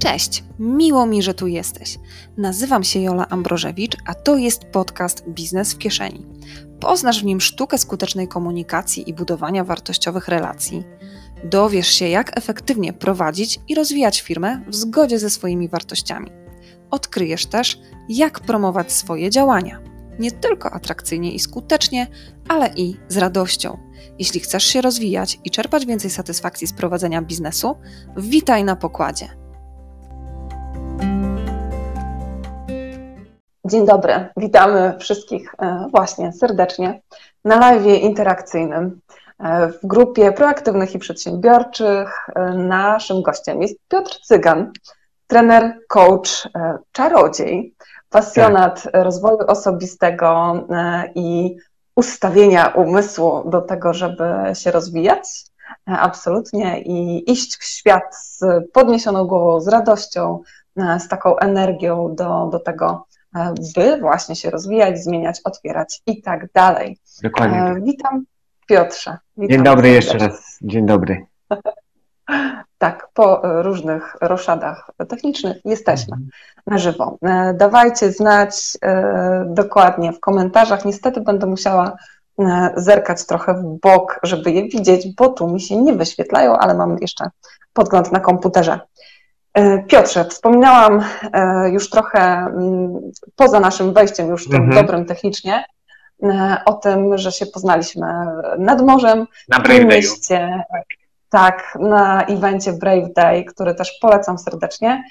Cześć, miło mi, że tu jesteś. Nazywam się Jola Ambrożewicz, a to jest podcast Biznes w Kieszeni. Poznasz w nim sztukę skutecznej komunikacji i budowania wartościowych relacji. Dowiesz się, jak efektywnie prowadzić i rozwijać firmę w zgodzie ze swoimi wartościami. Odkryjesz też, jak promować swoje działania. Nie tylko atrakcyjnie i skutecznie, ale i z radością. Jeśli chcesz się rozwijać i czerpać więcej satysfakcji z prowadzenia biznesu, witaj na pokładzie. Dzień dobry, witamy wszystkich e, właśnie serdecznie na live interakcyjnym e, w grupie proaktywnych i przedsiębiorczych. E, naszym gościem jest Piotr Cygan, trener, coach, czarodziej, pasjonat tak. rozwoju osobistego i ustawienia umysłu do tego, żeby się rozwijać. Absolutnie i iść w świat z podniesioną głową, z radością, z taką energią do, do tego, by właśnie się rozwijać, zmieniać, otwierać i tak dalej. Dokładnie. E, witam Piotrze. Witam Dzień dobry jeszcze raz. Dzień dobry. Tak, po różnych roszadach technicznych jesteśmy mhm. na żywo. E, dawajcie znać e, dokładnie w komentarzach. Niestety będę musiała zerkać trochę w bok, żeby je widzieć, bo tu mi się nie wyświetlają, ale mam jeszcze podgląd na komputerze. E, Piotrze, wspominałam e, już trochę mm, poza naszym wejściem, już tym mhm. dobrym technicznie, e, o tym, że się poznaliśmy nad morzem, na Brave mieście, tak, na evencie Brave Day, który też polecam serdecznie.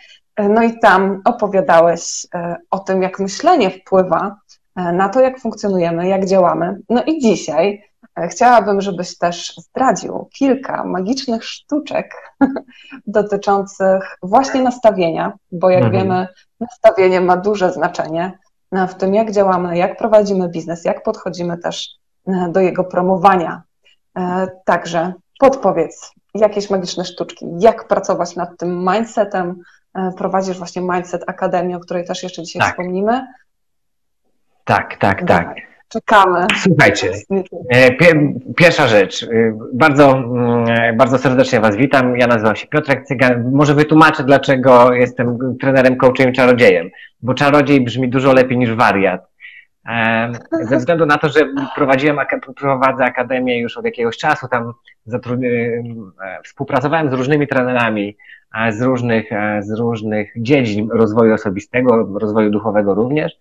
No i tam opowiadałeś o tym, jak myślenie wpływa na to, jak funkcjonujemy, jak działamy. No i dzisiaj chciałabym, żebyś też zdradził kilka magicznych sztuczek dotyczących właśnie nastawienia, bo jak mhm. wiemy, nastawienie ma duże znaczenie w tym, jak działamy, jak prowadzimy biznes, jak podchodzimy też e, do jego promowania. E, także podpowiedz jakieś magiczne sztuczki, jak pracować nad tym mindsetem. Prowadzisz właśnie Mindset Akademię, o której też jeszcze dzisiaj tak. wspomnimy. Tak, tak, tak. Czekamy. Słuchajcie, e, pierwsza rzecz. E, bardzo, mm, bardzo serdecznie Was witam. Ja nazywam się Piotrek Cygan. Może wytłumaczę, dlaczego jestem trenerem, coachem, czarodziejem. Bo czarodziej brzmi dużo lepiej niż wariat. E, ze względu na to, że prowadziłem, prowadzę akademię już od jakiegoś czasu, tam współpracowałem z różnymi trenerami z różnych, z różnych dziedzin rozwoju osobistego, rozwoju duchowego również.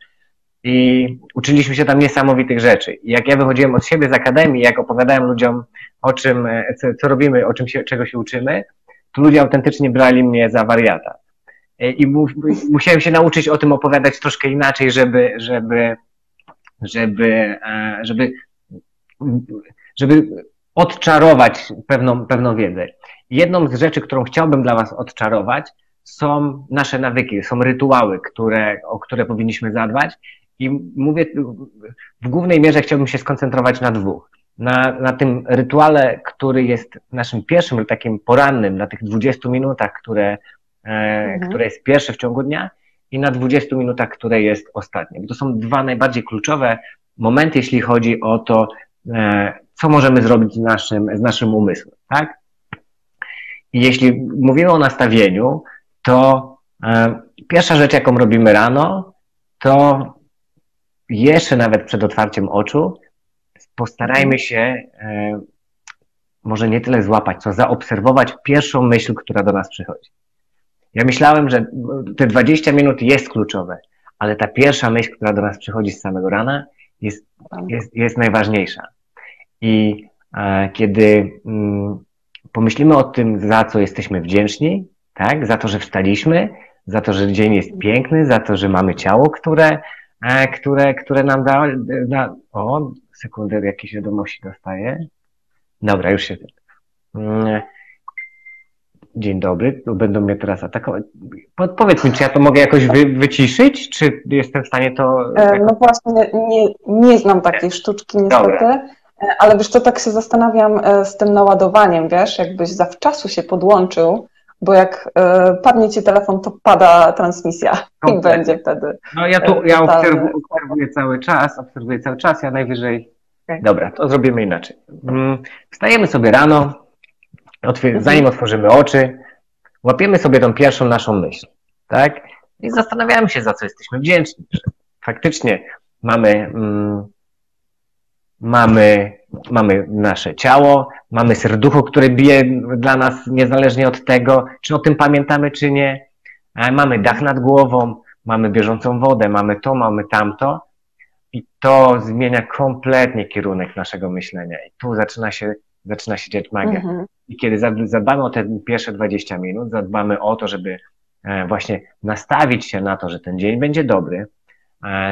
I uczyliśmy się tam niesamowitych rzeczy. Jak ja wychodziłem od siebie z akademii, jak opowiadałem ludziom o czym, co, co robimy, o czym się, czego się uczymy, to ludzie autentycznie brali mnie za wariata. E, I mu, musiałem się nauczyć o tym opowiadać troszkę inaczej, żeby, żeby, żeby, e, żeby, żeby odczarować pewną, pewną wiedzę. Jedną z rzeczy, którą chciałbym dla Was odczarować, są nasze nawyki, są rytuały, które, o które powinniśmy zadbać i mówię, w głównej mierze chciałbym się skoncentrować na dwóch. Na, na tym rytuale, który jest naszym pierwszym, takim porannym, na tych 20 minutach, które, e, mhm. które jest pierwsze w ciągu dnia i na 20 minutach, które jest ostatnie. To są dwa najbardziej kluczowe momenty, jeśli chodzi o to, e, co możemy zrobić z naszym, z naszym umysłem, tak? I jeśli mówimy o nastawieniu, to e, pierwsza rzecz, jaką robimy rano, to jeszcze nawet przed otwarciem oczu, postarajmy mhm. się e, może nie tyle złapać, co zaobserwować pierwszą myśl, która do nas przychodzi. Ja myślałem, że te 20 minut jest kluczowe, ale ta pierwsza myśl, która do nas przychodzi z samego rana, jest, jest, jest najważniejsza. I e, kiedy mm, pomyślimy o tym, za co jesteśmy wdzięczni, tak, za to, że wstaliśmy, za to, że dzień jest piękny, za to, że mamy ciało, które które, które nam da, da o, sekundę, jakieś wiadomości dostaję. Dobra, już się. Mm, dzień dobry, będą mnie teraz atakować. Powiedz mi, czy ja to mogę jakoś wy, wyciszyć, czy jestem w stanie to... E, no właśnie, nie, nie znam takiej sztuczki niestety, Dobra. E, ale wiesz co, tak się zastanawiam z tym naładowaniem, wiesz, jakbyś zawczasu się podłączył, bo jak y, padnie ci telefon, to pada transmisja i będzie wtedy. No ja tu ja obserwuję, obserwuję, cały czas, obserwuję cały czas, ja najwyżej. Okay. Dobra, to zrobimy inaczej. Mm, wstajemy sobie rano, otwier- mhm. zanim otworzymy oczy, łapiemy sobie tą pierwszą naszą myśl, tak? I zastanawiamy się, za co jesteśmy wdzięczni. Że faktycznie mamy, mm, mamy, mamy nasze ciało, mamy serducho, które bije dla nas niezależnie od tego, czy o tym pamiętamy, czy nie. Mamy dach nad głową, mamy bieżącą wodę, mamy to, mamy tamto. I to zmienia kompletnie kierunek naszego myślenia. I tu zaczyna się, zaczyna się dziać magia. Mhm. I kiedy zadbamy o te pierwsze 20 minut, zadbamy o to, żeby e, właśnie nastawić się na to, że ten dzień będzie dobry, e,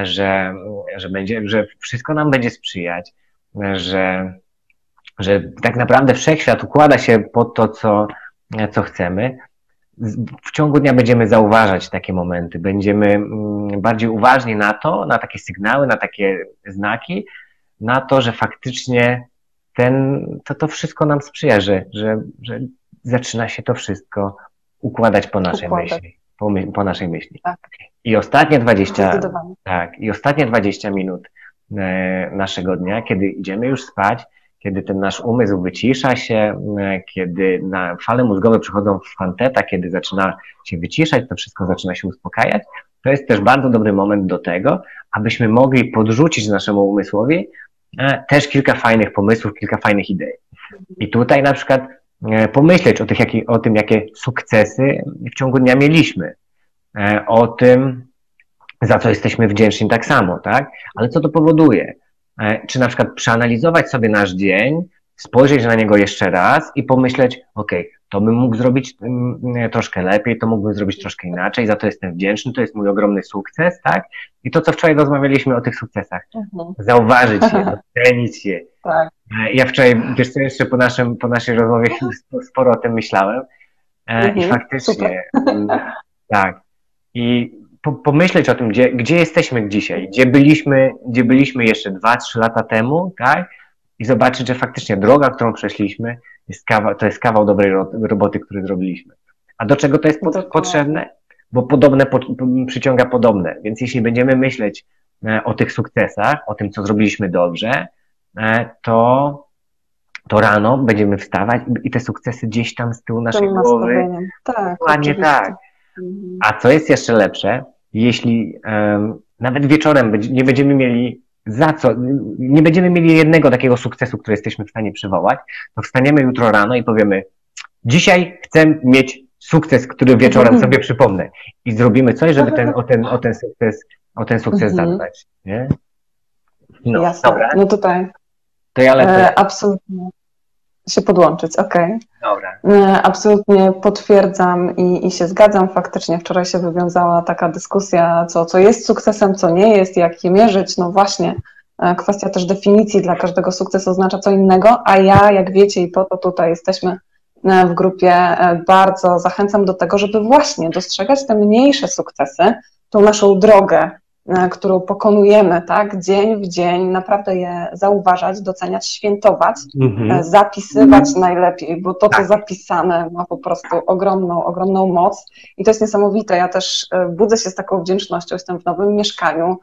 że, że, będzie, że wszystko nam będzie sprzyjać, e, że, że tak naprawdę wszechświat układa się pod to, co, co chcemy, w ciągu dnia będziemy zauważać takie momenty, będziemy mm, bardziej uważni na to, na takie sygnały, na takie znaki, na to, że faktycznie ten, to, to wszystko nam sprzyja, że, że, że zaczyna się to wszystko układać po naszej układać. myśli. Po, po, naszej myśli. Tak. I ostatnie 20, tak, i ostatnie 20 minut e, naszego dnia, kiedy idziemy już spać, kiedy ten nasz umysł wycisza się, e, kiedy na fale mózgowe przychodzą w fanteta, kiedy zaczyna się wyciszać, to wszystko zaczyna się uspokajać, to jest też bardzo dobry moment do tego, abyśmy mogli podrzucić naszemu umysłowi e, też kilka fajnych pomysłów, kilka fajnych idei. I tutaj na przykład pomyśleć o, tych, o tym, jakie sukcesy w ciągu dnia mieliśmy, o tym, za co jesteśmy wdzięczni tak samo, tak? Ale co to powoduje? E, czy na przykład przeanalizować sobie nasz dzień, spojrzeć na niego jeszcze raz i pomyśleć, ok, to bym mógł zrobić mm, troszkę lepiej, to mógłbym zrobić troszkę inaczej, za to jestem wdzięczny, to jest mój ogromny sukces, tak? I to, co wczoraj rozmawialiśmy o tych sukcesach, mhm. zauważyć je, docenić je. Tak. E, ja wczoraj, wiesz co, jeszcze po, naszym, po naszej rozmowie sporo o tym myślałem e, mhm. i faktycznie, mm, tak. I pomyśleć o tym, gdzie, gdzie jesteśmy dzisiaj, gdzie byliśmy, gdzie byliśmy jeszcze 2-3 lata temu, tak? I zobaczyć, że faktycznie droga, którą przeszliśmy, jest kawał, to jest kawał dobrej roboty, który zrobiliśmy. A do czego to jest po, potrzebne? Bo podobne po, przyciąga podobne. Więc jeśli będziemy myśleć e, o tych sukcesach, o tym, co zrobiliśmy dobrze, to, to rano będziemy wstawać i te sukcesy gdzieś tam z tyłu naszej głowy. Tak, Dokładnie tak. Mhm. A co jest jeszcze lepsze, jeśli um, nawet wieczorem nie będziemy mieli za co, nie będziemy mieli jednego takiego sukcesu, który jesteśmy w stanie przywołać, to wstaniemy jutro rano i powiemy, dzisiaj chcę mieć sukces, który wieczorem mhm. sobie przypomnę i zrobimy coś, żeby ten, o, ten, o ten sukces, o ten sukces mhm. zadbać. Nie? No, Jasne. Dobra. No tutaj. To ja lecę. E, absolutnie się podłączyć, okej. Okay. Dobra. Absolutnie potwierdzam i, i się zgadzam. Faktycznie wczoraj się wywiązała taka dyskusja, co, co jest sukcesem, co nie jest, jak je mierzyć. No właśnie, e, kwestia też definicji dla każdego sukcesu oznacza co innego, a ja, jak wiecie, i po to tutaj jesteśmy e, w grupie, e, bardzo zachęcam do tego, żeby właśnie dostrzegać te mniejsze sukcesy, tą naszą drogę, E, którą pokonujemy, tak, dzień w dzień, naprawdę je zauważać, doceniać, świętować, mhm. E, zapisywać mhm. najlepiej, bo to, co tak. zapisane ma po prostu ogromną, ogromną moc i to jest niesamowite. Ja też e, budzę się z taką wdzięcznością, jestem w nowym mieszkaniu,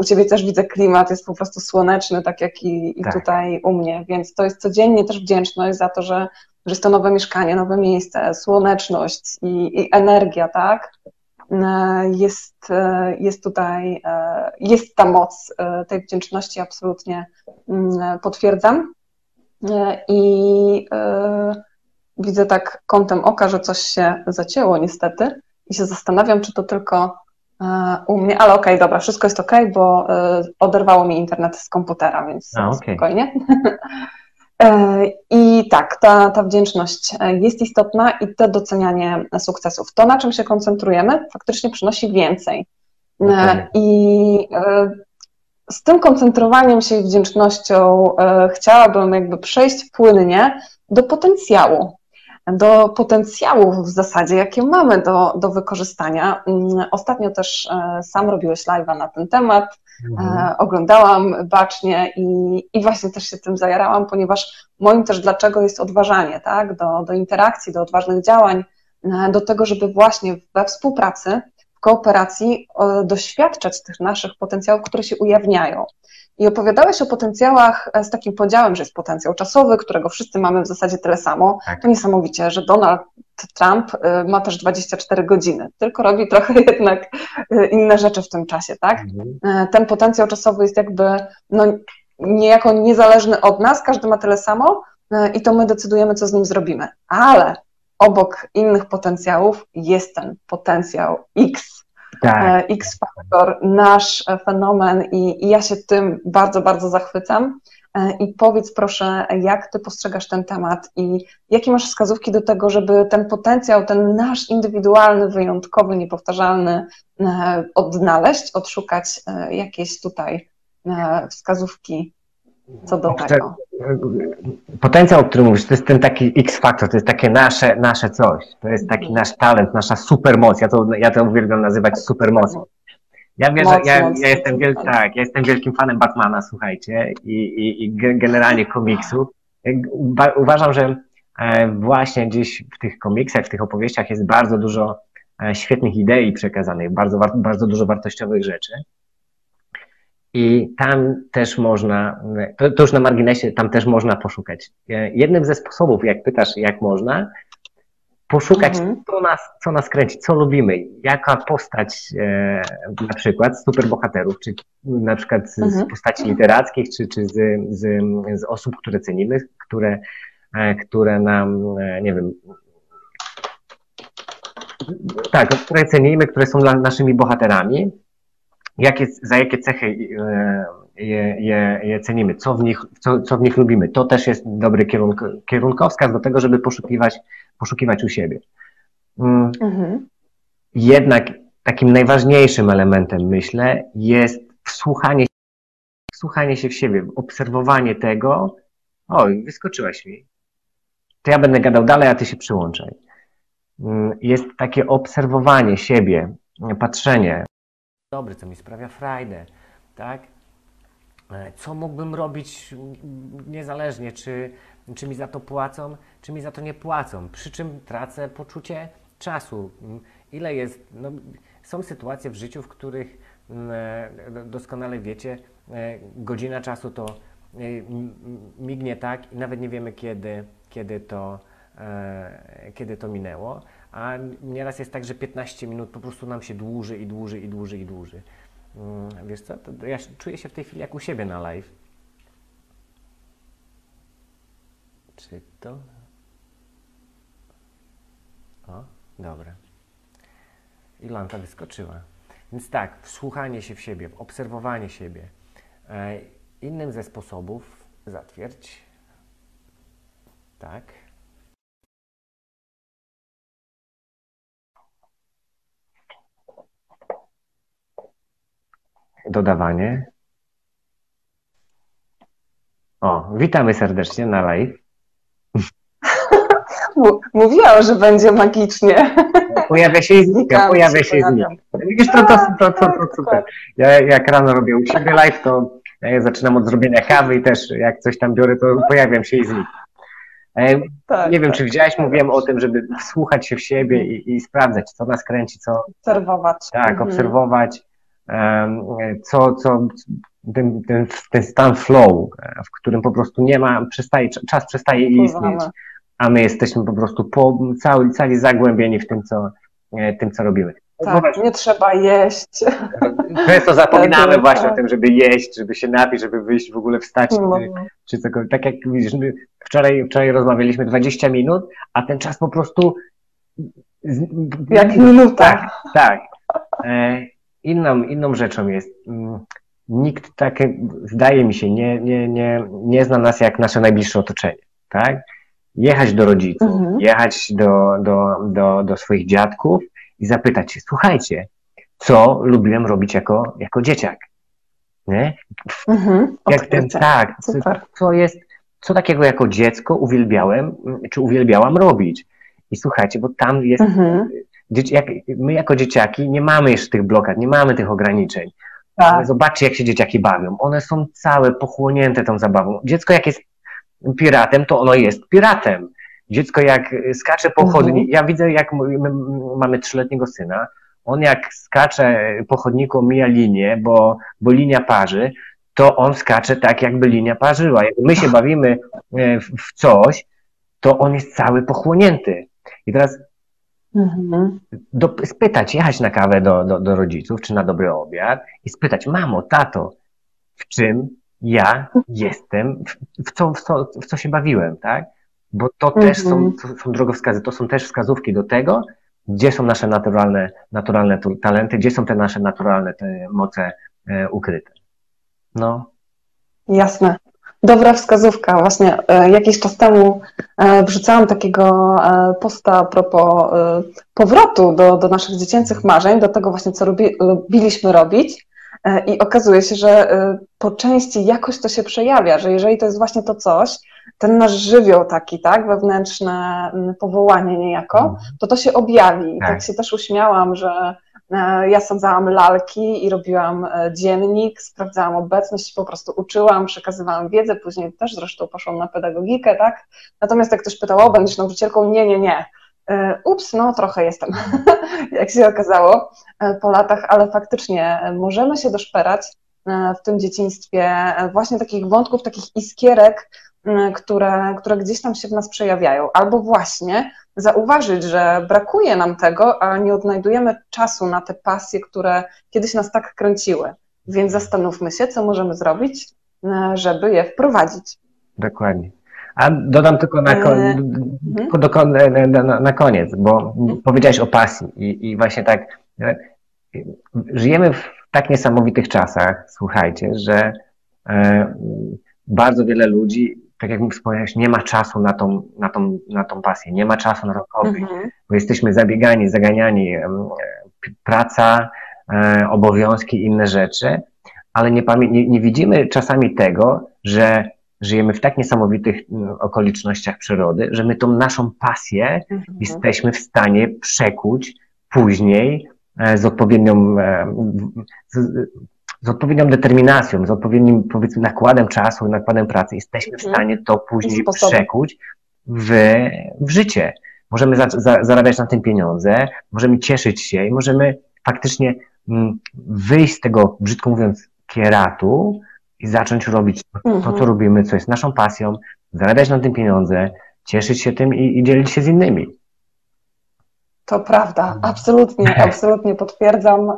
u Ciebie też widzę klimat, jest po prostu słoneczny, tak jak i, i tak. tutaj u mnie, więc to jest codziennie też wdzięczność za to, że, że jest to nowe mieszkanie, nowe miejsce, słoneczność i, i energia, tak? E, jest, e, jest tutaj, e, jest ta moc tej wdzięczności, absolutnie mm, potwierdzam. I widzę tak kątem oka, że coś się zacięło niestety i się zastanawiam, czy to tylko u mnie, ale okej, okay, dobra, wszystko jest okej, okay, bo oderwało mi internet z komputera, więc A, okay. spokojnie. E, I tak, ta, ta wdzięczność e, jest istotna i to docenianie sukcesów. To, na czym się koncentrujemy, faktycznie przynosi więcej. E, okay. I z tym koncentrowaniem się i wdzięcznością chciałabym jakby przejść płynnie do potencjału. Do potencjałów w zasadzie, jakie mamy do, do wykorzystania. Mm, ostatnio też sam robiłeś live'a na ten temat. Mhm. E, oglądałam bacznie i, i właśnie też się tym zajarałam, ponieważ moim też dlaczego jest odważanie, tak, do, do interakcji, do odważnych działań, e, do tego, żeby właśnie we współpracy w kooperacji doświadczać tych naszych potencjałów, które się ujawniają. I opowiadałeś o potencjałach z takim podziałem, że jest potencjał czasowy, którego wszyscy mamy w zasadzie tyle samo. Tak. To niesamowicie, że Donald Trump y, ma też 24 godziny, tylko robi trochę jednak y, inne rzeczy w tym czasie, tak? Mhm. Ten potencjał czasowy jest jakby no, niejako niezależny od nas, każdy ma tyle samo i to my decydujemy, co z nim zrobimy. Ale obok innych potencjałów jest ten potencjał X, tak. X-faktor, nasz fenomen i, i ja się tym bardzo, bardzo zachwycam. E, I powiedz proszę, jak ty postrzegasz ten temat i jakie masz wskazówki do tego, żeby ten potencjał, ten nasz indywidualny, wyjątkowy, niepowtarzalny e, odnaleźć, odszukać e, jakieś tutaj wskazówki co do tego. Potencjał, o którym mówisz, to jest ten taki X-faktor, to jest takie nasze, nasze coś, to jest taki nasz talent, nasza supermoc, ja to, ja to uwielbiam nazywać supermocą. Ja wierzę, moc, ja, moc, ja, jestem wielki, tak, ja jestem wielkim fanem Batmana, słuchajcie, i, i, i generalnie komiksów. Uważam, że e, właśnie gdzieś w tych komiksach, w tych opowieściach jest bardzo dużo e, świetnych idei przekazanych, bardzo, bardzo dużo wartościowych rzeczy. I tam też można, to, to już na marginesie, tam też można poszukać. E, jednym ze sposobów, jak pytasz, jak można, poszukać, mhm. co, nas, co nas kręci, co lubimy, jaka postać e, na przykład superbohaterów, czy na przykład z, mhm. z postaci literackich, czy, czy z, z, z osób, które cenimy, które, e, które nam, e, nie wiem, tak, które cenimy, które są naszymi bohaterami, jakie, za jakie cechy e, je, je, je cenimy, co w, nich, co, co w nich lubimy. To też jest dobry kierunk, kierunkowskaz do tego, żeby poszukiwać, poszukiwać u siebie. Mm. Mhm. Jednak takim najważniejszym elementem, myślę, jest wsłuchanie, wsłuchanie się w siebie, obserwowanie tego. Oj, wyskoczyłaś mi. To ja będę gadał dalej, a ty się przyłączaj. Mm, jest takie obserwowanie siebie, patrzenie. Dobry, co mi sprawia frajdę, tak? E, co mógłbym robić niezależnie, czy, czy mi za to płacą, czy mi za to nie płacą. Przy czym tracę poczucie czasu. Ile jest. No, są sytuacje w życiu, w których e, doskonale wiecie, e, godzina czasu to mignie tak i nawet nie wiemy, kiedy, kiedy, to, kiedy to minęło. A nieraz jest tak, że 15 minut po prostu nam się dłuży i dłuży i dłuży i dłuży. Mm, wiesz co, to ja czuję się w tej chwili jak u siebie na live. Czy to? O, dobra. Ilanta wyskoczyła. Więc tak, wsłuchanie się w siebie, obserwowanie siebie. E, innym ze sposobów, zatwierdź, tak, dodawanie. O, witamy serdecznie na live. Mówiłam, że będzie magicznie. Pojawia się i znika, pojawia się i znika. Widzisz, to, to, to, to, to super. Ja jak rano robię u siebie live, to zaczynam od zrobienia kawy i też jak coś tam biorę, to pojawiam się i znikam. E, tak, nie wiem, tak. czy widziałaś, mówiłem o tym, żeby wsłuchać się w siebie i, i sprawdzać, co nas kręci, co. Obserwować. Tak, mhm. obserwować co, co ten, ten, ten stan flow, w którym po prostu nie ma, przestaje, czas przestaje istnieć, a my jesteśmy po prostu po, cali, cali zagłębieni w tym, co, e, tym, co robimy. Tak, nie trzeba jeść. Często zapominamy tak, właśnie tak. o tym, żeby jeść, żeby się napić, żeby wyjść, w ogóle wstać, no. czy cokolwiek. Tak jak widzisz, wczoraj, wczoraj rozmawialiśmy 20 minut, a ten czas po prostu... Jak minuta. Tak, tak. E, inną, inną rzeczą jest, mm, nikt tak, zdaje mi się, nie, nie, nie, nie zna nas jak nasze najbliższe otoczenie, tak? Jechać do rodziców, mhm. jechać do, do, do, do swoich dziadków i zapytać się, słuchajcie, co lubiłem robić jako, jako dzieciak? Nie? Mhm. Jak ten, tak, Super. co jest, co takiego jako dziecko uwielbiałem, czy uwielbiałam robić? I słuchajcie, bo tam jest, mhm jak, my jako dzieciaki nie mamy jeszcze tych blokad, nie mamy tych ograniczeń. Tak. Zobaczcie, jak się dzieciaki bawią. One są całe pochłonięte tą zabawą. Dziecko, jak jest piratem, to ono jest piratem. Dziecko, jak skacze po mhm. ja widzę, jak my mamy trzyletniego syna, on jak skacze po chodniku, mija linię, bo, bo linia parzy, to on skacze tak, jakby linia parzyła. Jak my się bawimy e, w coś, to on jest cały pochłonięty. I teraz mhm. do, spytać, jechać na kawę do, do, do rodziców, czy na dobry obiad i spytać, mamo, tato, w czym ja jestem, w, co, w, co, w co się bawiłem, tak? Bo to mhm. też są, mhm. to są drogowskazy, to są też wskazówki do tego, gdzie są nasze naturalne, naturalne talenty, gdzie są te nasze naturalne te moce e, ukryte. No. Jasne. Dobra wskazówka. Właśnie e, jakiś czas temu e, wrzucałam takiego e, posta a propos powrotu do, do naszych dziecięcych marzeń, do tego właśnie, co lubi, lubiliśmy robić. I okazuje się, że po części jakoś to się przejawia, że jeżeli to jest właśnie to coś, ten nasz żywioł taki, tak, wewnętrzne powołanie niejako, mhm. to to się objawi. Tak, tak się też uśmiałam, że ja sadzałam lalki i robiłam dziennik, sprawdzałam obecność, po prostu uczyłam, przekazywałam wiedzę, później też zresztą poszłam na pedagogikę, tak. Natomiast jak ktoś pytał, o, będziesz nauczycielką? Nie, nie, nie. E, ups, no trochę jestem, jak się okazało e, po latach, ale faktycznie e, możemy się doszperać w tym dzieciństwie właśnie takich wątków, takich iskierek, które, które gdzieś tam się w nas przejawiają, albo właśnie zauważyć, że brakuje nam tego, a nie odnajdujemy czasu na te pasje, które kiedyś nas tak kręciły. Więc zastanówmy się, co możemy zrobić, żeby je wprowadzić. Dokładnie. A dodam tylko na, e, mhm. do, na, na, koniec, bo mhm. powiedziałeś o pasji i, i właśnie tak e, żyjemy w tak niesamowitych czasach, słuchajcie, że e, bardzo wiele ludzi, tak jak wspomniałeś, nie ma czasu na tą, na tą, na tą pasję, nie ma czasu na to mhm. bo jesteśmy zabiegani, zaganiani, praca, e, obowiązki, inne rzeczy, ale nie, nie, nie widzimy czasami tego, że żyjemy w tak niesamowitych okolicznościach przyrody, że my tą naszą pasję mhm. jesteśmy w stanie przekuć później e, z odpowiednią, e, z, odpowiednią determinacją, z odpowiednim powiedzmy nakładem czasu, nakładem pracy. Jesteśmy mhm. w stanie to później przekuć w, w życie. Możemy za, za, zarabiać na tym pieniądze, możemy cieszyć się i możemy faktycznie mm, wyjść z tego, brzydko mówiąc, kieratu, i zacząć robić to, co mhm. robimy, co jest naszą pasją, zarabiać na tym pieniądze, cieszyć się tym i, i dzielić się z innymi. To prawda, mhm. absolutnie, absolutnie potwierdzam.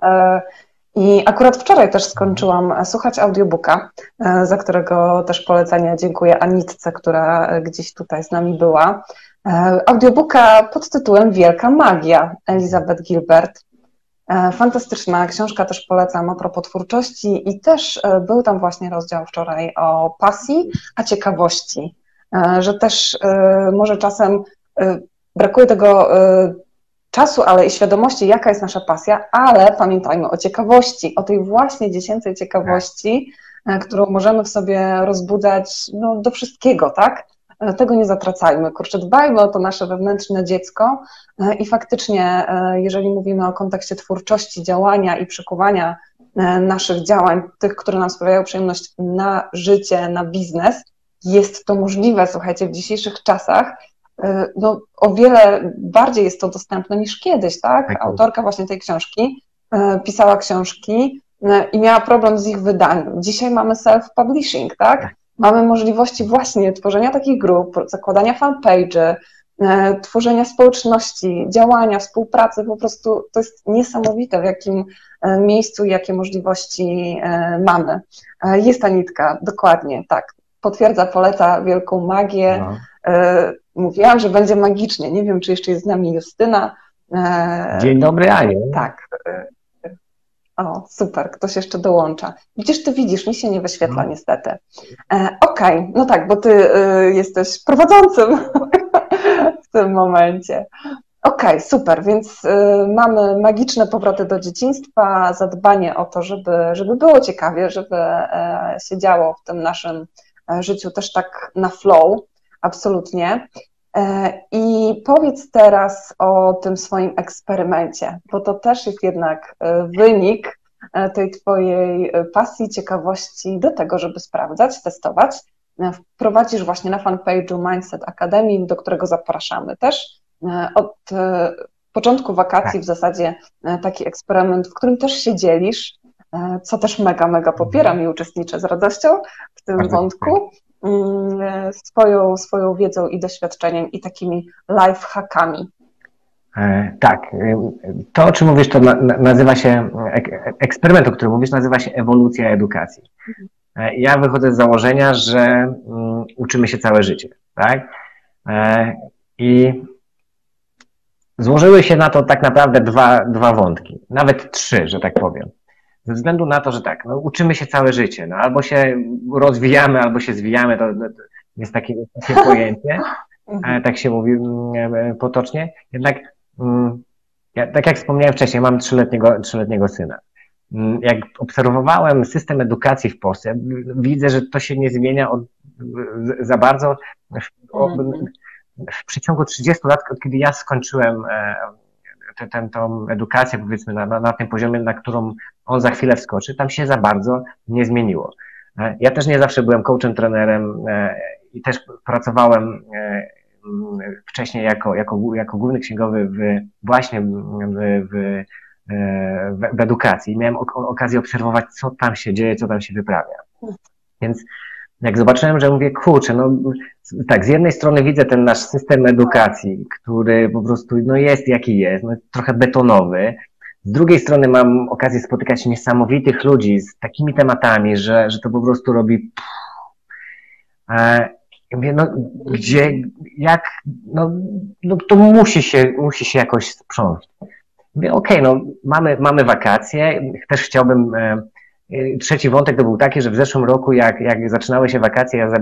I akurat wczoraj też skończyłam słuchać audiobooka, e, za którego też polecenia dziękuję Anitce, która gdzieś tutaj z nami była. E, audiobooka pod tytułem Wielka Magia Elizabeth Gilbert. E, fantastyczna książka, też polecam a propos twórczości i też był tam właśnie rozdział wczoraj o pasji, a ciekawości, że też może czasem brakuje tego czasu, ale i świadomości, jaka jest nasza pasja, ale pamiętajmy o ciekawości, o tej właśnie dziecięcej ciekawości, którą możemy w sobie rozbudzać no, do wszystkiego, tak? tego nie zatracajmy. Kurczę, dbajmy o to nasze wewnętrzne dziecko e, i faktycznie, e, jeżeli mówimy o kontekście twórczości, działania i przekuwania e, naszych działań, tych, które nam sprawiają przyjemność na życie, na biznes, jest to możliwe, słuchajcie, w dzisiejszych czasach, no, o wiele bardziej jest to dostępne niż kiedyś, tak? tak Autorka właśnie tej książki pisała książki i miała problem z ich wydaniem. Dzisiaj mamy self-publishing, tak? tak. Mamy możliwości właśnie tworzenia takich grup, zakładania fanpage'y, e, tworzenia społeczności, działania, współpracy, po prostu to jest niesamowite, w jakim e, miejscu i jakie możliwości e, mamy. Jest ta nitka, dokładnie, tak. Potwierdza, poleca wielką magię. No. Mówiłam, że będzie magicznie. Nie wiem, czy jeszcze jest z nami Justyna. Dzień dobry, Aniu. Tak, o, super, ktoś jeszcze dołącza. Widzisz, ty widzisz, mi się nie wyświetla no. niestety. E, Okej, okay, no tak, bo ty y, jesteś prowadzącym w tym momencie. Okej, okay, super, więc y, mamy magiczne powroty do dzieciństwa, zadbanie o to, żeby, żeby było ciekawie, żeby e, się działo w tym naszym e, życiu też tak na flow, absolutnie. E, I powiedz teraz o tym swoim eksperymencie, bo to też jest jednak e, wynik e, tej Twojej pasji, ciekawości do tego, żeby sprawdzać, testować. Wprowadzisz właśnie na fanpage'u Mindset Academy, do którego zapraszamy też. Od początku wakacji tak. w zasadzie taki eksperyment, w którym też się dzielisz, co też mega, mega popieram i uczestniczę z radością w tym Bardzo wątku, mm, swoją, swoją wiedzą i doświadczeniem i takimi life hackami. E, tak, e, to o czym mówisz, to nazywa się, eksperyment, o którym mówisz, nazywa się ewolucja edukacji. E, ja wychodzę z założenia, że mm, uczymy się całe życie, tak? I złożyły się na to tak naprawdę dwa, dwa wątki, nawet trzy, że tak powiem. Ze względu na to, że tak, no, uczymy się całe życie, no, albo się rozwijamy, albo się zwijamy, to, to jest takie, takie pojęcie, tak się mówi mm, potocznie. Jednak Mm, ja, tak jak wspomniałem wcześniej, mam trzyletniego, trzyletniego syna. Mm, jak obserwowałem system edukacji w Polsce, widzę, że to się nie zmienia od, za bardzo. W, mhm. w przeciągu 30 lat, od kiedy ja skończyłem tę, edukację, powiedzmy, na, na, na tym poziomie, na którą on za chwilę wskoczy, tam się za bardzo nie zmieniło. E, ja też nie zawsze byłem coachem, trenerem e, i też pracowałem e, wcześniej jako, jako, jako główny księgowy w, właśnie w, w, w, w edukacji. Miałem okazję obserwować, co tam się dzieje, co tam się wyprawia. Więc jak zobaczyłem, że mówię, kurczę, no tak, z jednej strony widzę ten nasz system edukacji, który po prostu no jest jaki jest, no, trochę betonowy. Z drugiej strony mam okazję spotykać niesamowitych ludzi z takimi tematami, że, że to po prostu robi. Ja mówię, no gdzie, jak, no, no to musi się, musi się jakoś sprzątać. Mówię, okej, okay, no mamy, mamy wakacje, też chciałbym, e, e, trzeci wątek to był taki, że w zeszłym roku, jak, jak zaczynały się wakacje, ja za,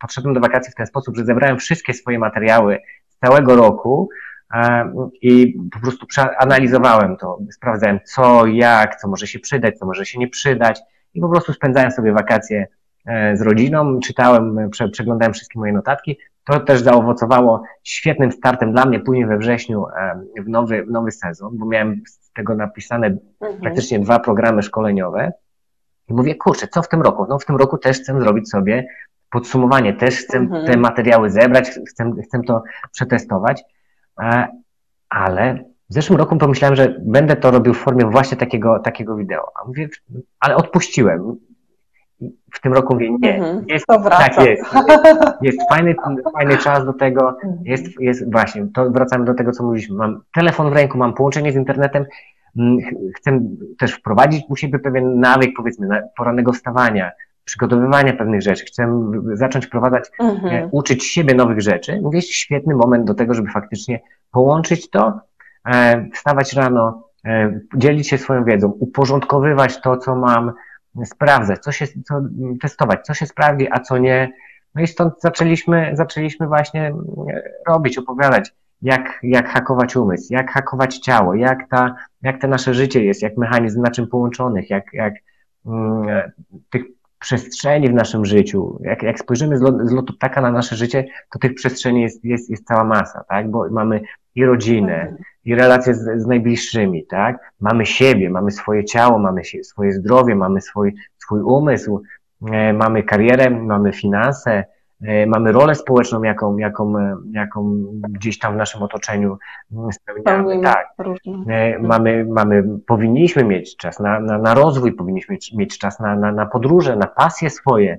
podszedłem do wakacji w ten sposób, że zebrałem wszystkie swoje materiały z całego roku i po prostu analizowałem to, sprawdzałem co, jak, co może się przydać, co może się nie przydać i po prostu spędzałem sobie wakacje E, z rodziną, czytałem, przeglądałem wszystkie moje notatki. To też zaowocowało świetnym startem dla mnie później we wrześniu e, w nowy, w nowy sezon, bo miałem tego napisane mhm. praktycznie dwa programy szkoleniowe. I mówię, kurczę, co w tym roku? No w tym roku też chcę zrobić sobie podsumowanie, też chcę mhm. te materiały zebrać, chcę, chcę to przetestować, e, ale w zeszłym roku pomyślałem, że będę to robił w formie właśnie takiego, takiego wideo. A mówię, ale odpuściłem w tym roku mówię, nie, mhm, jest, tak jest, jest, fajny, fajny czas do tego, mhm. jest, jest właśnie, to wracamy do tego, co mówiliśmy, mam telefon w ręku, mam połączenie z internetem, mm, chcę też wprowadzić u siebie pewien nawyk, powiedzmy, porannego wstawania, przygotowywania pewnych rzeczy, chcę zacząć wprowadzać, mhm. E, uczyć siebie nowych rzeczy, mówię, jest świetny moment do tego, żeby faktycznie połączyć to, e, wstawać rano, e, dzielić się swoją wiedzą, uporządkowywać to, co mam, sprawdzać, co się, co, testować, co się sprawdzi, a co nie. No i stąd zaczęliśmy, zaczęliśmy właśnie e, robić, opowiadać, jak, jak hakować umysł, jak hakować ciało, jak, ta, jak te nasze życie jest, jak mechanizm na czym połączonych, jak, jak mm, e, tych przestrzeni w naszym życiu. Jak, jak spojrzymy z, lot, z lotu ptaka na nasze życie, to tych przestrzeni jest, jest, jest cała masa, tak? Bo mamy i rodzinę, i relacje z, z najbliższymi, tak? Mamy siebie, mamy swoje ciało, mamy się, swoje zdrowie, mamy swój, swój umysł, e, mamy karierę, mamy finanse, mamy rolę społeczną, jaką, jaką, e, jaką gdzieś tam w naszym otoczeniu spełniamy. Tak. E, mamy, mamy, powinniśmy mieć czas na, na, na rozwój, powinniśmy mieć, mieć czas na, na, na podróże, na pasje swoje.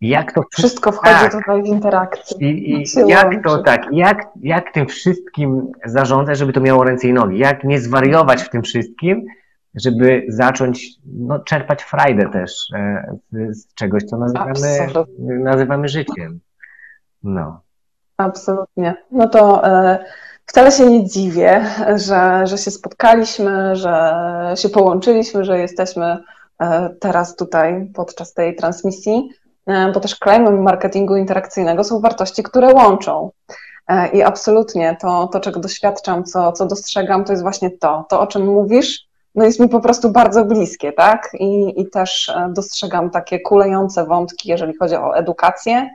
Jak to wszystko wchodzi tak. tutaj w interakcję. I, i jak to tak, jak, jak tym wszystkim zarządzać, żeby to miało ręce i nogi? Jak nie zwariować w tym wszystkim, żeby zacząć no, czerpać frajdę też e, z, z czegoś, co nazywamy, nazywamy życiem. No. Absolutnie. No to e, wcale się nie dziwię, że, że się spotkaliśmy, że się połączyliśmy, że jesteśmy e, teraz tutaj podczas tej transmisji. E, bo też claimem marketingu interakcyjnego są wartości, które łączą. E, I absolutnie to, to czego doświadczam, co, co dostrzegam, to jest właśnie to, to o czym mówisz, no jest mi po prostu bardzo bliskie, tak? I, i też e, dostrzegam takie kulejące wątki, jeżeli chodzi o edukację,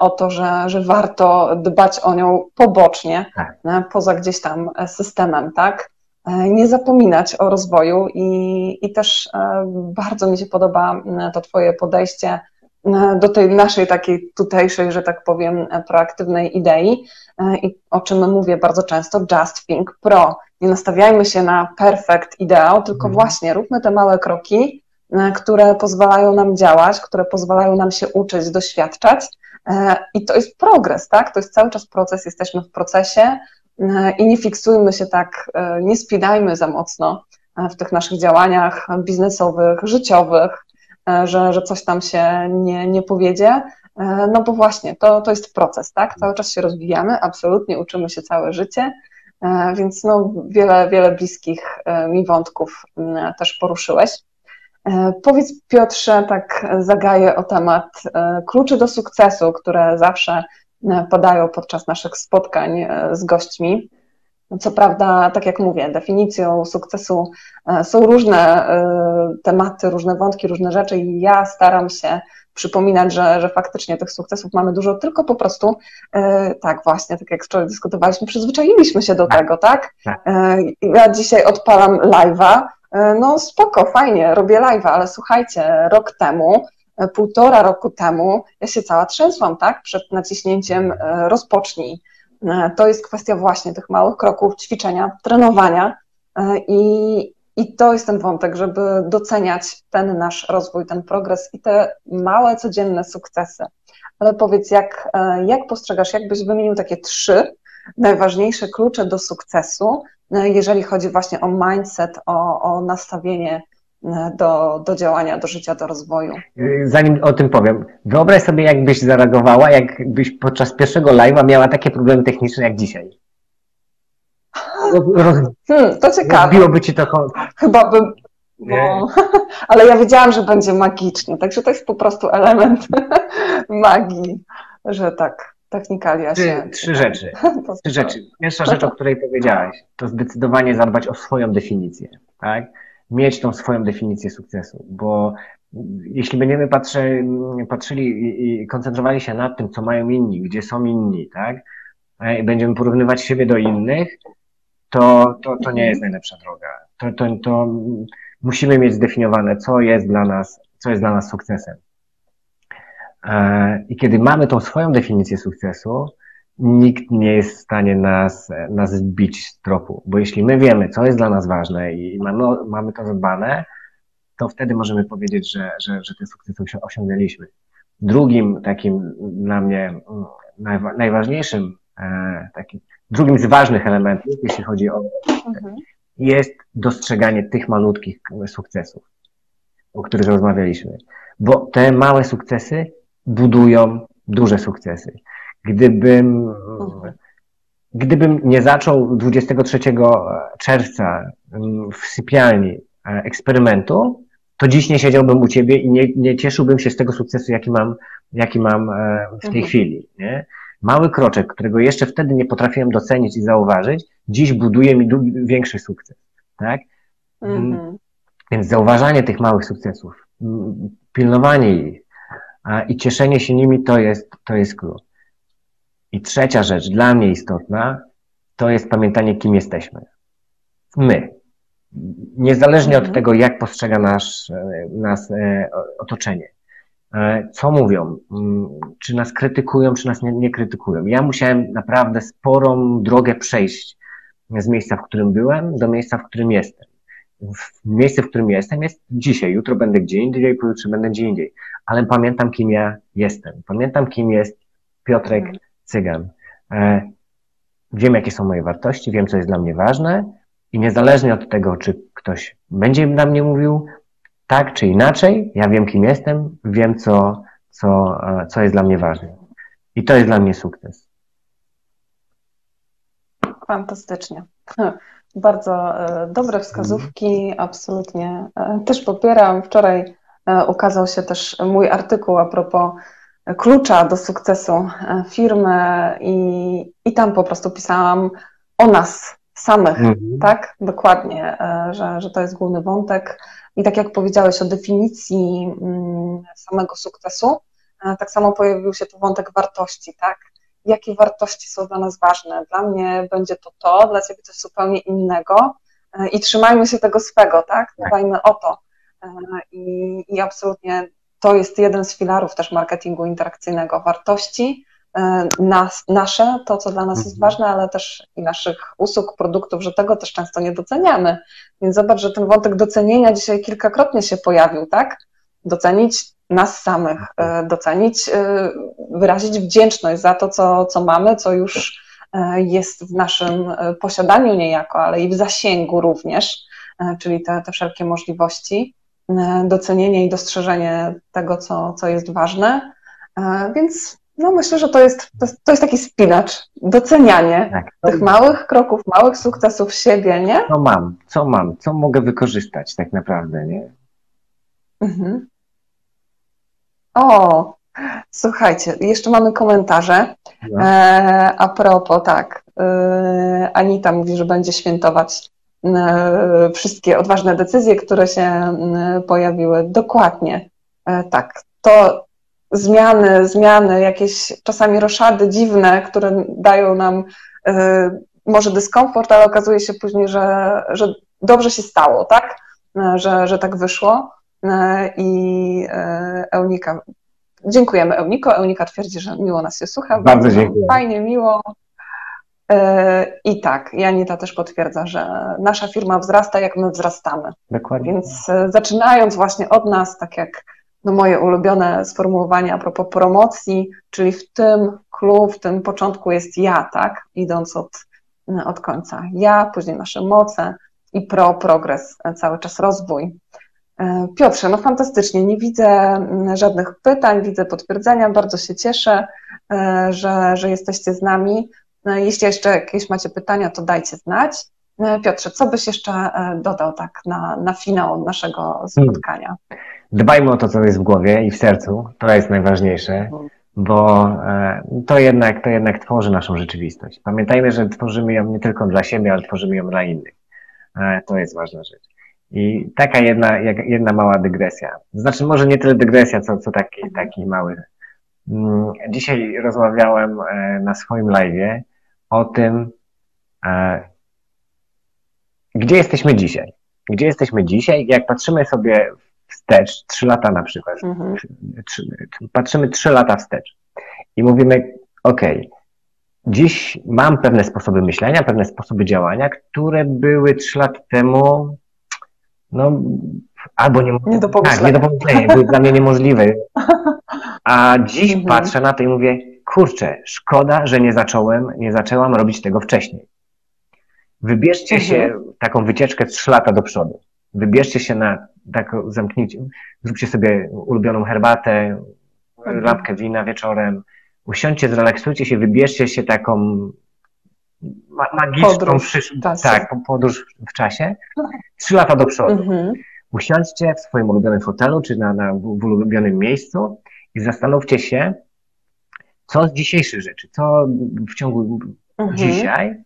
o to, że, że warto dbać o nią pobocznie, tak. poza gdzieś tam systemem, tak? Nie zapominać o rozwoju i, i też bardzo mi się podoba to Twoje podejście do tej naszej takiej tutejszej, że tak powiem, proaktywnej idei i o czym mówię bardzo często, just think pro. Nie nastawiajmy się na perfect ideał, tylko mhm. właśnie róbmy te małe kroki, które pozwalają nam działać, które pozwalają nam się uczyć, doświadczać i to jest progres, tak? To jest cały czas proces, jesteśmy w procesie i nie fiksujmy się tak, nie spidajmy za mocno w tych naszych działaniach biznesowych, życiowych, E, że, że coś tam się nie, nie powiedzie. E, no bo właśnie, to, to jest proces, tak? Cały czas się rozwijamy, absolutnie uczymy się całe życie, e, więc no, wiele, wiele bliskich mi wątków też poruszyłeś. Powiedz Piotrze, tak zagaję o temat kluczy do sukcesu, które zawsze padają podczas naszych spotkań z gośćmi. Co prawda, tak jak mówię, definicją sukcesu e, są różne e, tematy, różne wątki, różne rzeczy i ja staram się przypominać, że, że faktycznie tych sukcesów mamy dużo, tylko po prostu e, tak właśnie, tak jak wczoraj dyskutowaliśmy, przyzwyczailiśmy się do tak. tego, tak? tak? Ja dzisiaj odpalam live'a, no spoko, fajnie, robię live'a, ale słuchajcie, rok temu, półtora roku temu ja się cała trzęsłam, tak? Przed naciśnięciem rozpocznij E, to jest kwestia właśnie tych małych kroków, ćwiczenia, trenowania e, i, i to jest ten wątek, żeby doceniać ten nasz rozwój, ten progres i te małe, codzienne sukcesy. Ale powiedz, jak, e, jak postrzegasz, jakbyś wymienił takie trzy najważniejsze klucze do sukcesu, jeżeli chodzi właśnie o mindset, o, o nastawienie do, do działania, do życia, do rozwoju. Zanim o tym powiem, wyobraź sobie, jakbyś zareagowała, jakbyś podczas pierwszego live'a miała takie problemy techniczne jak dzisiaj. Roz, hmm, to ciekawe. Rozbiłoby ci to. Chyba bym. Bo, ale ja wiedziałam, że będzie magicznie, także to jest po prostu element magii, że tak, technikalia się. Trzy rzeczy. Trzy rzeczy. Pierwsza rzecz, o której powiedziałaś, to zdecydowanie zadbać o swoją definicję. Tak? mieć tą swoją definicję sukcesu, bo jeśli będziemy patrzy, patrzyli i koncentrowali się nad tym, co mają inni, gdzie są inni, tak, i będziemy porównywać siebie do innych, to, to, to nie jest najlepsza droga. To, to, to musimy mieć zdefiniowane, co jest dla nas, co jest dla nas sukcesem. E, I kiedy mamy tą swoją definicję sukcesu, nikt nie jest w stanie nas, nas zbić z tropu, bo jeśli my wiemy, co jest dla nas ważne i mamy, mamy to zadbane, to wtedy możemy powiedzieć, że, że, że ten sukces osiągnęliśmy. Drugim takim dla mnie mm, najważniejszym, e, takim, drugim z ważnych elementów, jeśli chodzi o mhm. jest dostrzeganie tych malutkich sukcesów, o których rozmawialiśmy. Bo te małe sukcesy budują duże sukcesy. Gdybym, gdybym nie zaczął 23 czerwca mm, w sypialni e, eksperymentu, to dziś nie siedziałbym u ciebie i nie, nie cieszyłbym się z tego sukcesu, jaki mam, jaki mam e, w tej mhm. chwili. Nie? Mały kroczek, którego jeszcze wtedy nie potrafiłem docenić i zauważyć, dziś buduje mi większy sukces. Tak? Mhm. Więc zauważanie tych małych sukcesów, pilnowanie ich i cieszenie się nimi to jest, to jest klucz. I trzecia rzecz, dla mnie istotna, to jest pamiętanie, kim jesteśmy. My. Niezależnie od mhm. tego, jak postrzega nasz, e, nas e, otoczenie. E, co mówią? Mm, czy nas krytykują, czy nas nie, nie krytykują? Ja musiałem naprawdę sporą drogę przejść z miejsca, w którym byłem, do miejsca, w którym jestem. W miejsce, w którym jestem jest dzisiaj. Jutro będę gdzie indziej, pojutrze będę gdzie indziej. Ale pamiętam, kim ja jestem. Pamiętam, kim jest Piotrek mhm. Cygan. E, wiem, jakie są moje wartości, wiem, co jest dla mnie ważne i niezależnie od tego, czy ktoś będzie na mnie mówił tak czy inaczej, ja wiem, kim jestem, wiem, co, co, e, co jest dla mnie ważne. I to jest dla mnie sukces. Fantastycznie. Bardzo e, dobre wskazówki, absolutnie. Też popieram. Wczoraj ukazał się też mój artykuł a propos klucza do sukcesu e, firmy i, i tam po prostu pisałam o nas samych, mhm. tak? Dokładnie, e, że, że to jest główny wątek. I tak jak powiedziałeś o definicji mm, samego sukcesu, e, tak samo pojawił się tu wątek wartości, tak? Jakie wartości są dla nas ważne? Dla mnie będzie to to, dla ciebie coś zupełnie innego i trzymajmy się tego swego, tak? tak. Dbajmy o to. I, I absolutnie to jest jeden z filarów też marketingu interakcyjnego. Wartości e, nas, nasze, to co dla nas jest mhm. ważne, ale też i naszych usług, produktów, że tego też często nie doceniamy. Więc zobacz, że ten wątek docenienia dzisiaj kilkakrotnie się pojawił, tak? Docenić nas samych, e, docenić, e, wyrazić wdzięczność za to, co, co mamy, co już jest w naszym posiadaniu niejako, ale i w zasięgu również, czyli te, te wszelkie możliwości. E, docenienie i dostrzeżenie tego, co, co jest ważne. E, więc no myślę, że to jest, to jest, taki spinacz, docenianie tak, tych małych kroków, małych sukcesów siebie, nie? Co mam, co mam, co mogę wykorzystać tak naprawdę, nie? Mhm. O, słuchajcie, jeszcze mamy komentarze. No. E, a propos, tak, e, Anita mówi, że będzie świętować E, wszystkie odważne decyzje, które się pojawiły. Dokładnie. E, tak. To zmiany, zmiany, jakieś czasami roszady dziwne, które dają nam e, może dyskomfort, ale okazuje się później, że, że dobrze się stało, tak? Że, że tak wyszło. I Eunika, dziękujemy Euniko. Eunika twierdzi, że miło nas się słucha. Bardzo, bardzo dziękuję. Fajnie, miło. E, I tak, Janita też potwierdza, że nasza firma wzrasta, jak my wzrastamy. Dokładnie. Więc e, zaczynając właśnie od nas, tak jak no moje ulubione sformułowanie a propos promocji, czyli w tym clue, w tym początku jest ja, tak? Idąc od, od końca. Ja, później nasze moce i pro, progres, e, cały czas rozwój. Piotrze, no fantastycznie, nie widzę żadnych pytań, widzę potwierdzenia, bardzo się cieszę, że, że jesteście z nami. No, jeśli jeszcze jakieś macie pytania, to dajcie znać. No, Piotrze, co byś jeszcze e, dodał tak na, na finał naszego spotkania? Dbajmy o to, co jest w głowie i w sercu. To jest najważniejsze, mhm. bo e, to jednak, to jednak tworzy naszą rzeczywistość. Pamiętajmy, że tworzymy ją nie tylko dla siebie, ale tworzymy ją dla innych. E, to jest ważna rzecz. I taka jedna, jedna mała dygresja. Znaczy, może nie tyle dygresja, co, co taki, taki mały. Mm, dzisiaj rozmawiałem na swoim live'ie o tym, e, gdzie jesteśmy dzisiaj. Gdzie jesteśmy dzisiaj? Jak patrzymy sobie wstecz, trzy lata na przykład, mhm. patrzymy trzy lata wstecz i mówimy, ok, dziś mam pewne sposoby myślenia, pewne sposoby działania, które były trzy lata temu, no, albo nie, nie do pomyślenia. Tak, nie do pomyślenia, były dla mnie niemożliwe. A dziś mhm. patrzę na to i mówię, kurczę, szkoda, że nie zacząłem, nie zaczęłam robić tego wcześniej. Wybierzcie mhm. się taką wycieczkę trzy lata do przodu. Wybierzcie się na taką, zamknijcie, zróbcie sobie ulubioną herbatę, mhm. lampkę wina wieczorem, usiądźcie, zrelaksujcie się, wybierzcie się taką ma magiczną podróż, przysz... tak, podróż w czasie, trzy lata do przodu. Mhm. Usiądźcie w swoim ulubionym fotelu, czy na, na, w ulubionym miejscu i zastanówcie się, co z dzisiejszych rzeczy, co w ciągu mhm. dzisiaj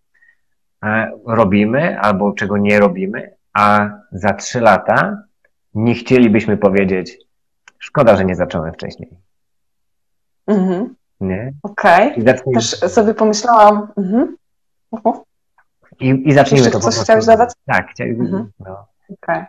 e, robimy albo czego nie robimy, a za trzy lata nie chcielibyśmy powiedzieć, szkoda, że nie zacząłem wcześniej. Mhm. Nie? Okej. Okay. Też sobie pomyślałam. Mhm. Uh-huh. I, I zacznijmy Jeszcze to. Coś chciałeś dodać? Tak, chciałem. Mhm. No. Okej. Okay.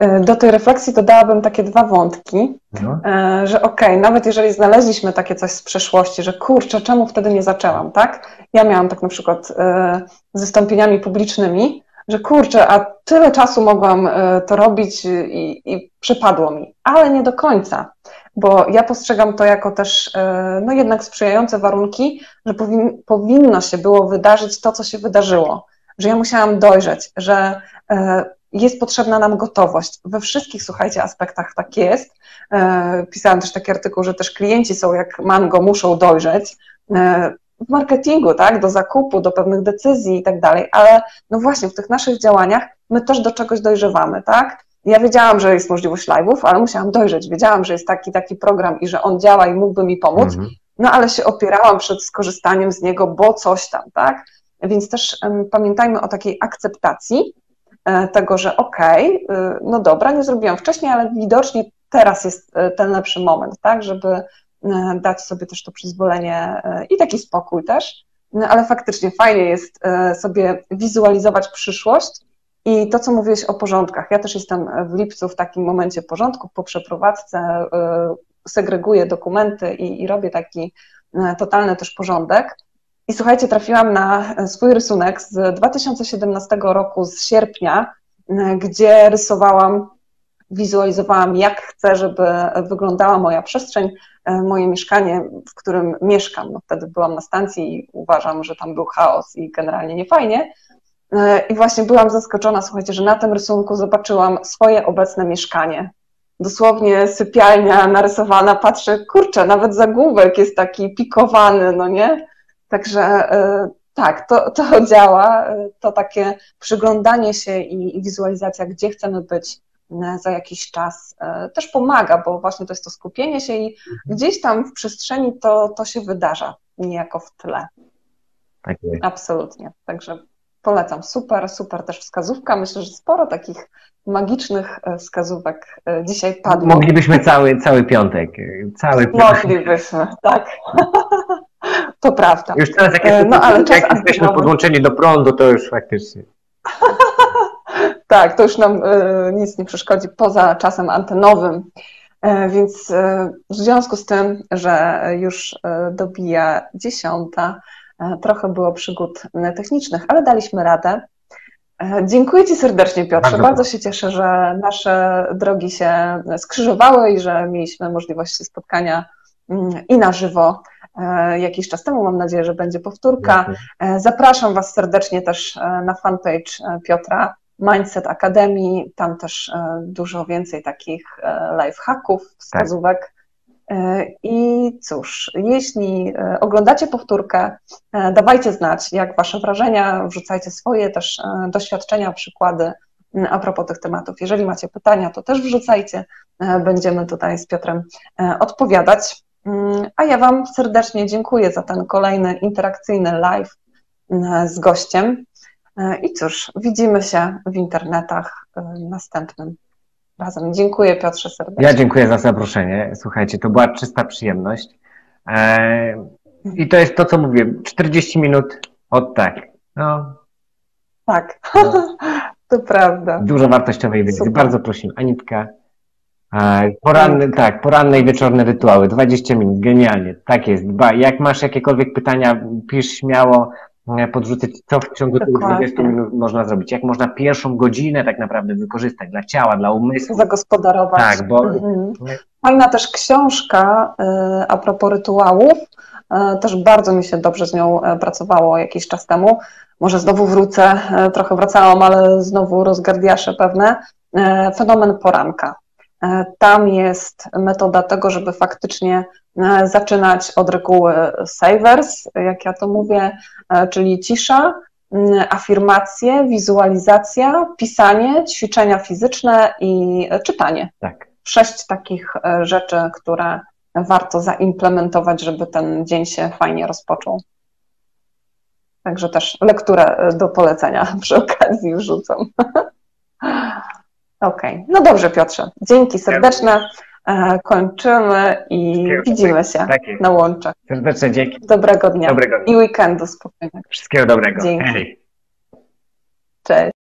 E, do tej refleksji dodałabym takie dwa wątki, no. E, że okej, okay, nawet jeżeli znaleźliśmy takie coś z przeszłości, że kurczę, czemu wtedy nie zaczęłam, tak? Ja miałam tak na przykład e, z wystąpieniami publicznymi, że kurczę, a tyle czasu mogłam to robić i, i przypadło mi, ale nie do końca, bo ja postrzegam to jako też no jednak sprzyjające warunki, że powin, powinno się było wydarzyć to, co się wydarzyło, że ja musiałam dojrzeć, że jest potrzebna nam gotowość. We wszystkich, słuchajcie, aspektach tak jest. E, pisałam też taki artykuł, że też klienci są jak mango, muszą dojrzeć e, w marketingu, tak, do zakupu, do pewnych decyzji i tak dalej, ale no właśnie w tych naszych działaniach my też do czegoś dojrzewamy, tak? Ja wiedziałam, że jest możliwość live'ów, ale musiałam dojrzeć. Wiedziałam, że jest taki, taki program i że on działa i mógłby mi pomóc, mhm. no ale się opierałam przed skorzystaniem z niego, bo coś tam, tak? Więc też um, pamiętajmy o takiej akceptacji, E, tego, że okej, okay, no dobra, nie zrobiłam wcześniej, ale widocznie teraz jest e, ten lepszy moment, tak, żeby dać sobie też to przyzwolenie i taki spokój też, no, ale faktycznie fajnie jest sobie wizualizować przyszłość I to, co mówiłeś o porządkach, ja też jestem w lipcu w takim momencie porządku, po przeprowadzce segreguję dokumenty i, i robię taki totalny też porządek. I słuchajcie, trafiłam na swój rysunek z 2017 roku, z sierpnia, gdzie rysowałam, wizualizowałam, jak chcę, żeby wyglądała moja przestrzeń, moje mieszkanie, w którym mieszkam. No, wtedy byłam na stacji i uważam, że tam był chaos i generalnie nie fajnie. I właśnie byłam zaskoczona, słuchajcie, że na tym rysunku zobaczyłam swoje obecne mieszkanie. Dosłownie sypialnia narysowana, patrzę, kurczę, nawet zagłówek jest taki pikowany, no nie? Także e, tak, to, to działa, e, to takie przyglądanie się i, i wizualizacja, gdzie chcemy być e, za jakiś czas, też pomaga, bo właśnie to jest to skupienie się i mhm. gdzieś tam w przestrzeni to, to się wydarza, niejako w tle. Tak jest. Absolutnie. Także polecam. Super, super też wskazówka. Myślę, że sporo takich magicznych wskazówek dzisiaj padło. Moglibyśmy cały, cały piątek. Cały piątek. Moglibyśmy, tak. To prawda. Już teraz jak, jest, no, ale jak jesteśmy podłączeni do prądu, to już faktycznie. tak, to już nam y, nic nie przeszkodzi poza czasem antenowym. Y, więc y, w związku z tym, że już dobija dziesiąta, trochę było przygód technicznych, ale daliśmy radę. Dziękuję Ci serdecznie, Piotrze. Bardzo, Bardzo się cieszę, że nasze drogi się skrzyżowały i że mieliśmy możliwość spotkania mm, i na żywo E, jakiś czas temu. Mam nadzieję, że będzie powtórka. E, zapraszam Was serdecznie też e, na fanpage Piotra Mindset Akademii. Tam też dużo więcej takich life hacków, wskazówek. Tak. I cóż, jeśli oglądacie powtórkę, dawajcie znać, jak Wasze wrażenia, wrzucajcie swoje też doświadczenia, przykłady a propos tych tematów. Jeżeli macie pytania, to też wrzucajcie. Będziemy tutaj z Piotrem odpowiadać. Mm, a ja Wam serdecznie dziękuję za ten kolejny interakcyjny live z gościem. E, I cóż, widzimy się w internetach e, następnym razem. Dziękuję Piotrze serdecznie. Ja dziękuję za zaproszenie. Słuchajcie, to była czysta przyjemność. E, I to jest to, co mówię, 40 minut od tak. No. Tak, no. to prawda. Dużo wartościowej wiedzy. Bardzo prosimy. Anitka, Poranny, tak, poranne i wieczorne rytuały, 20 minut, genialnie, tak jest. Dba. Jak masz jakiekolwiek pytania, pisz śmiało, e, podrzucać, co w ciągu tych 20 minut można zrobić. Jak można pierwszą godzinę tak naprawdę wykorzystać dla ciała, dla umysłu. Zagospodarować. Tak, bo... Mhm. Fajna też książka e, a propos rytuałów, e, też bardzo mi się dobrze z nią pracowało jakiś czas temu. Może znowu wrócę, trochę wracałam, ale znowu rozgardiasze pewne. Fenomen poranka tam jest metoda tego, żeby faktycznie zaczynać od reguły savers, jak ja to mówię, e, czyli cisza, afirmacje, wizualizacja, pisanie, ćwiczenia fizyczne i czytanie. Tak. Sześć takich rzeczy, które warto zaimplementować, żeby ten dzień się fajnie rozpoczął. Także też lekturę do polecenia przy okazji wrzucam. Okej, okay. no dobrze Piotrze, dzięki serdeczne, e, kończymy i widzimy się tak na łączach. Serdeczne dzięki. Dobrego dnia dobrego dnia. i weekendu spokojnego. Wszystkiego dobrego. Dzięki. Hej. Cześć.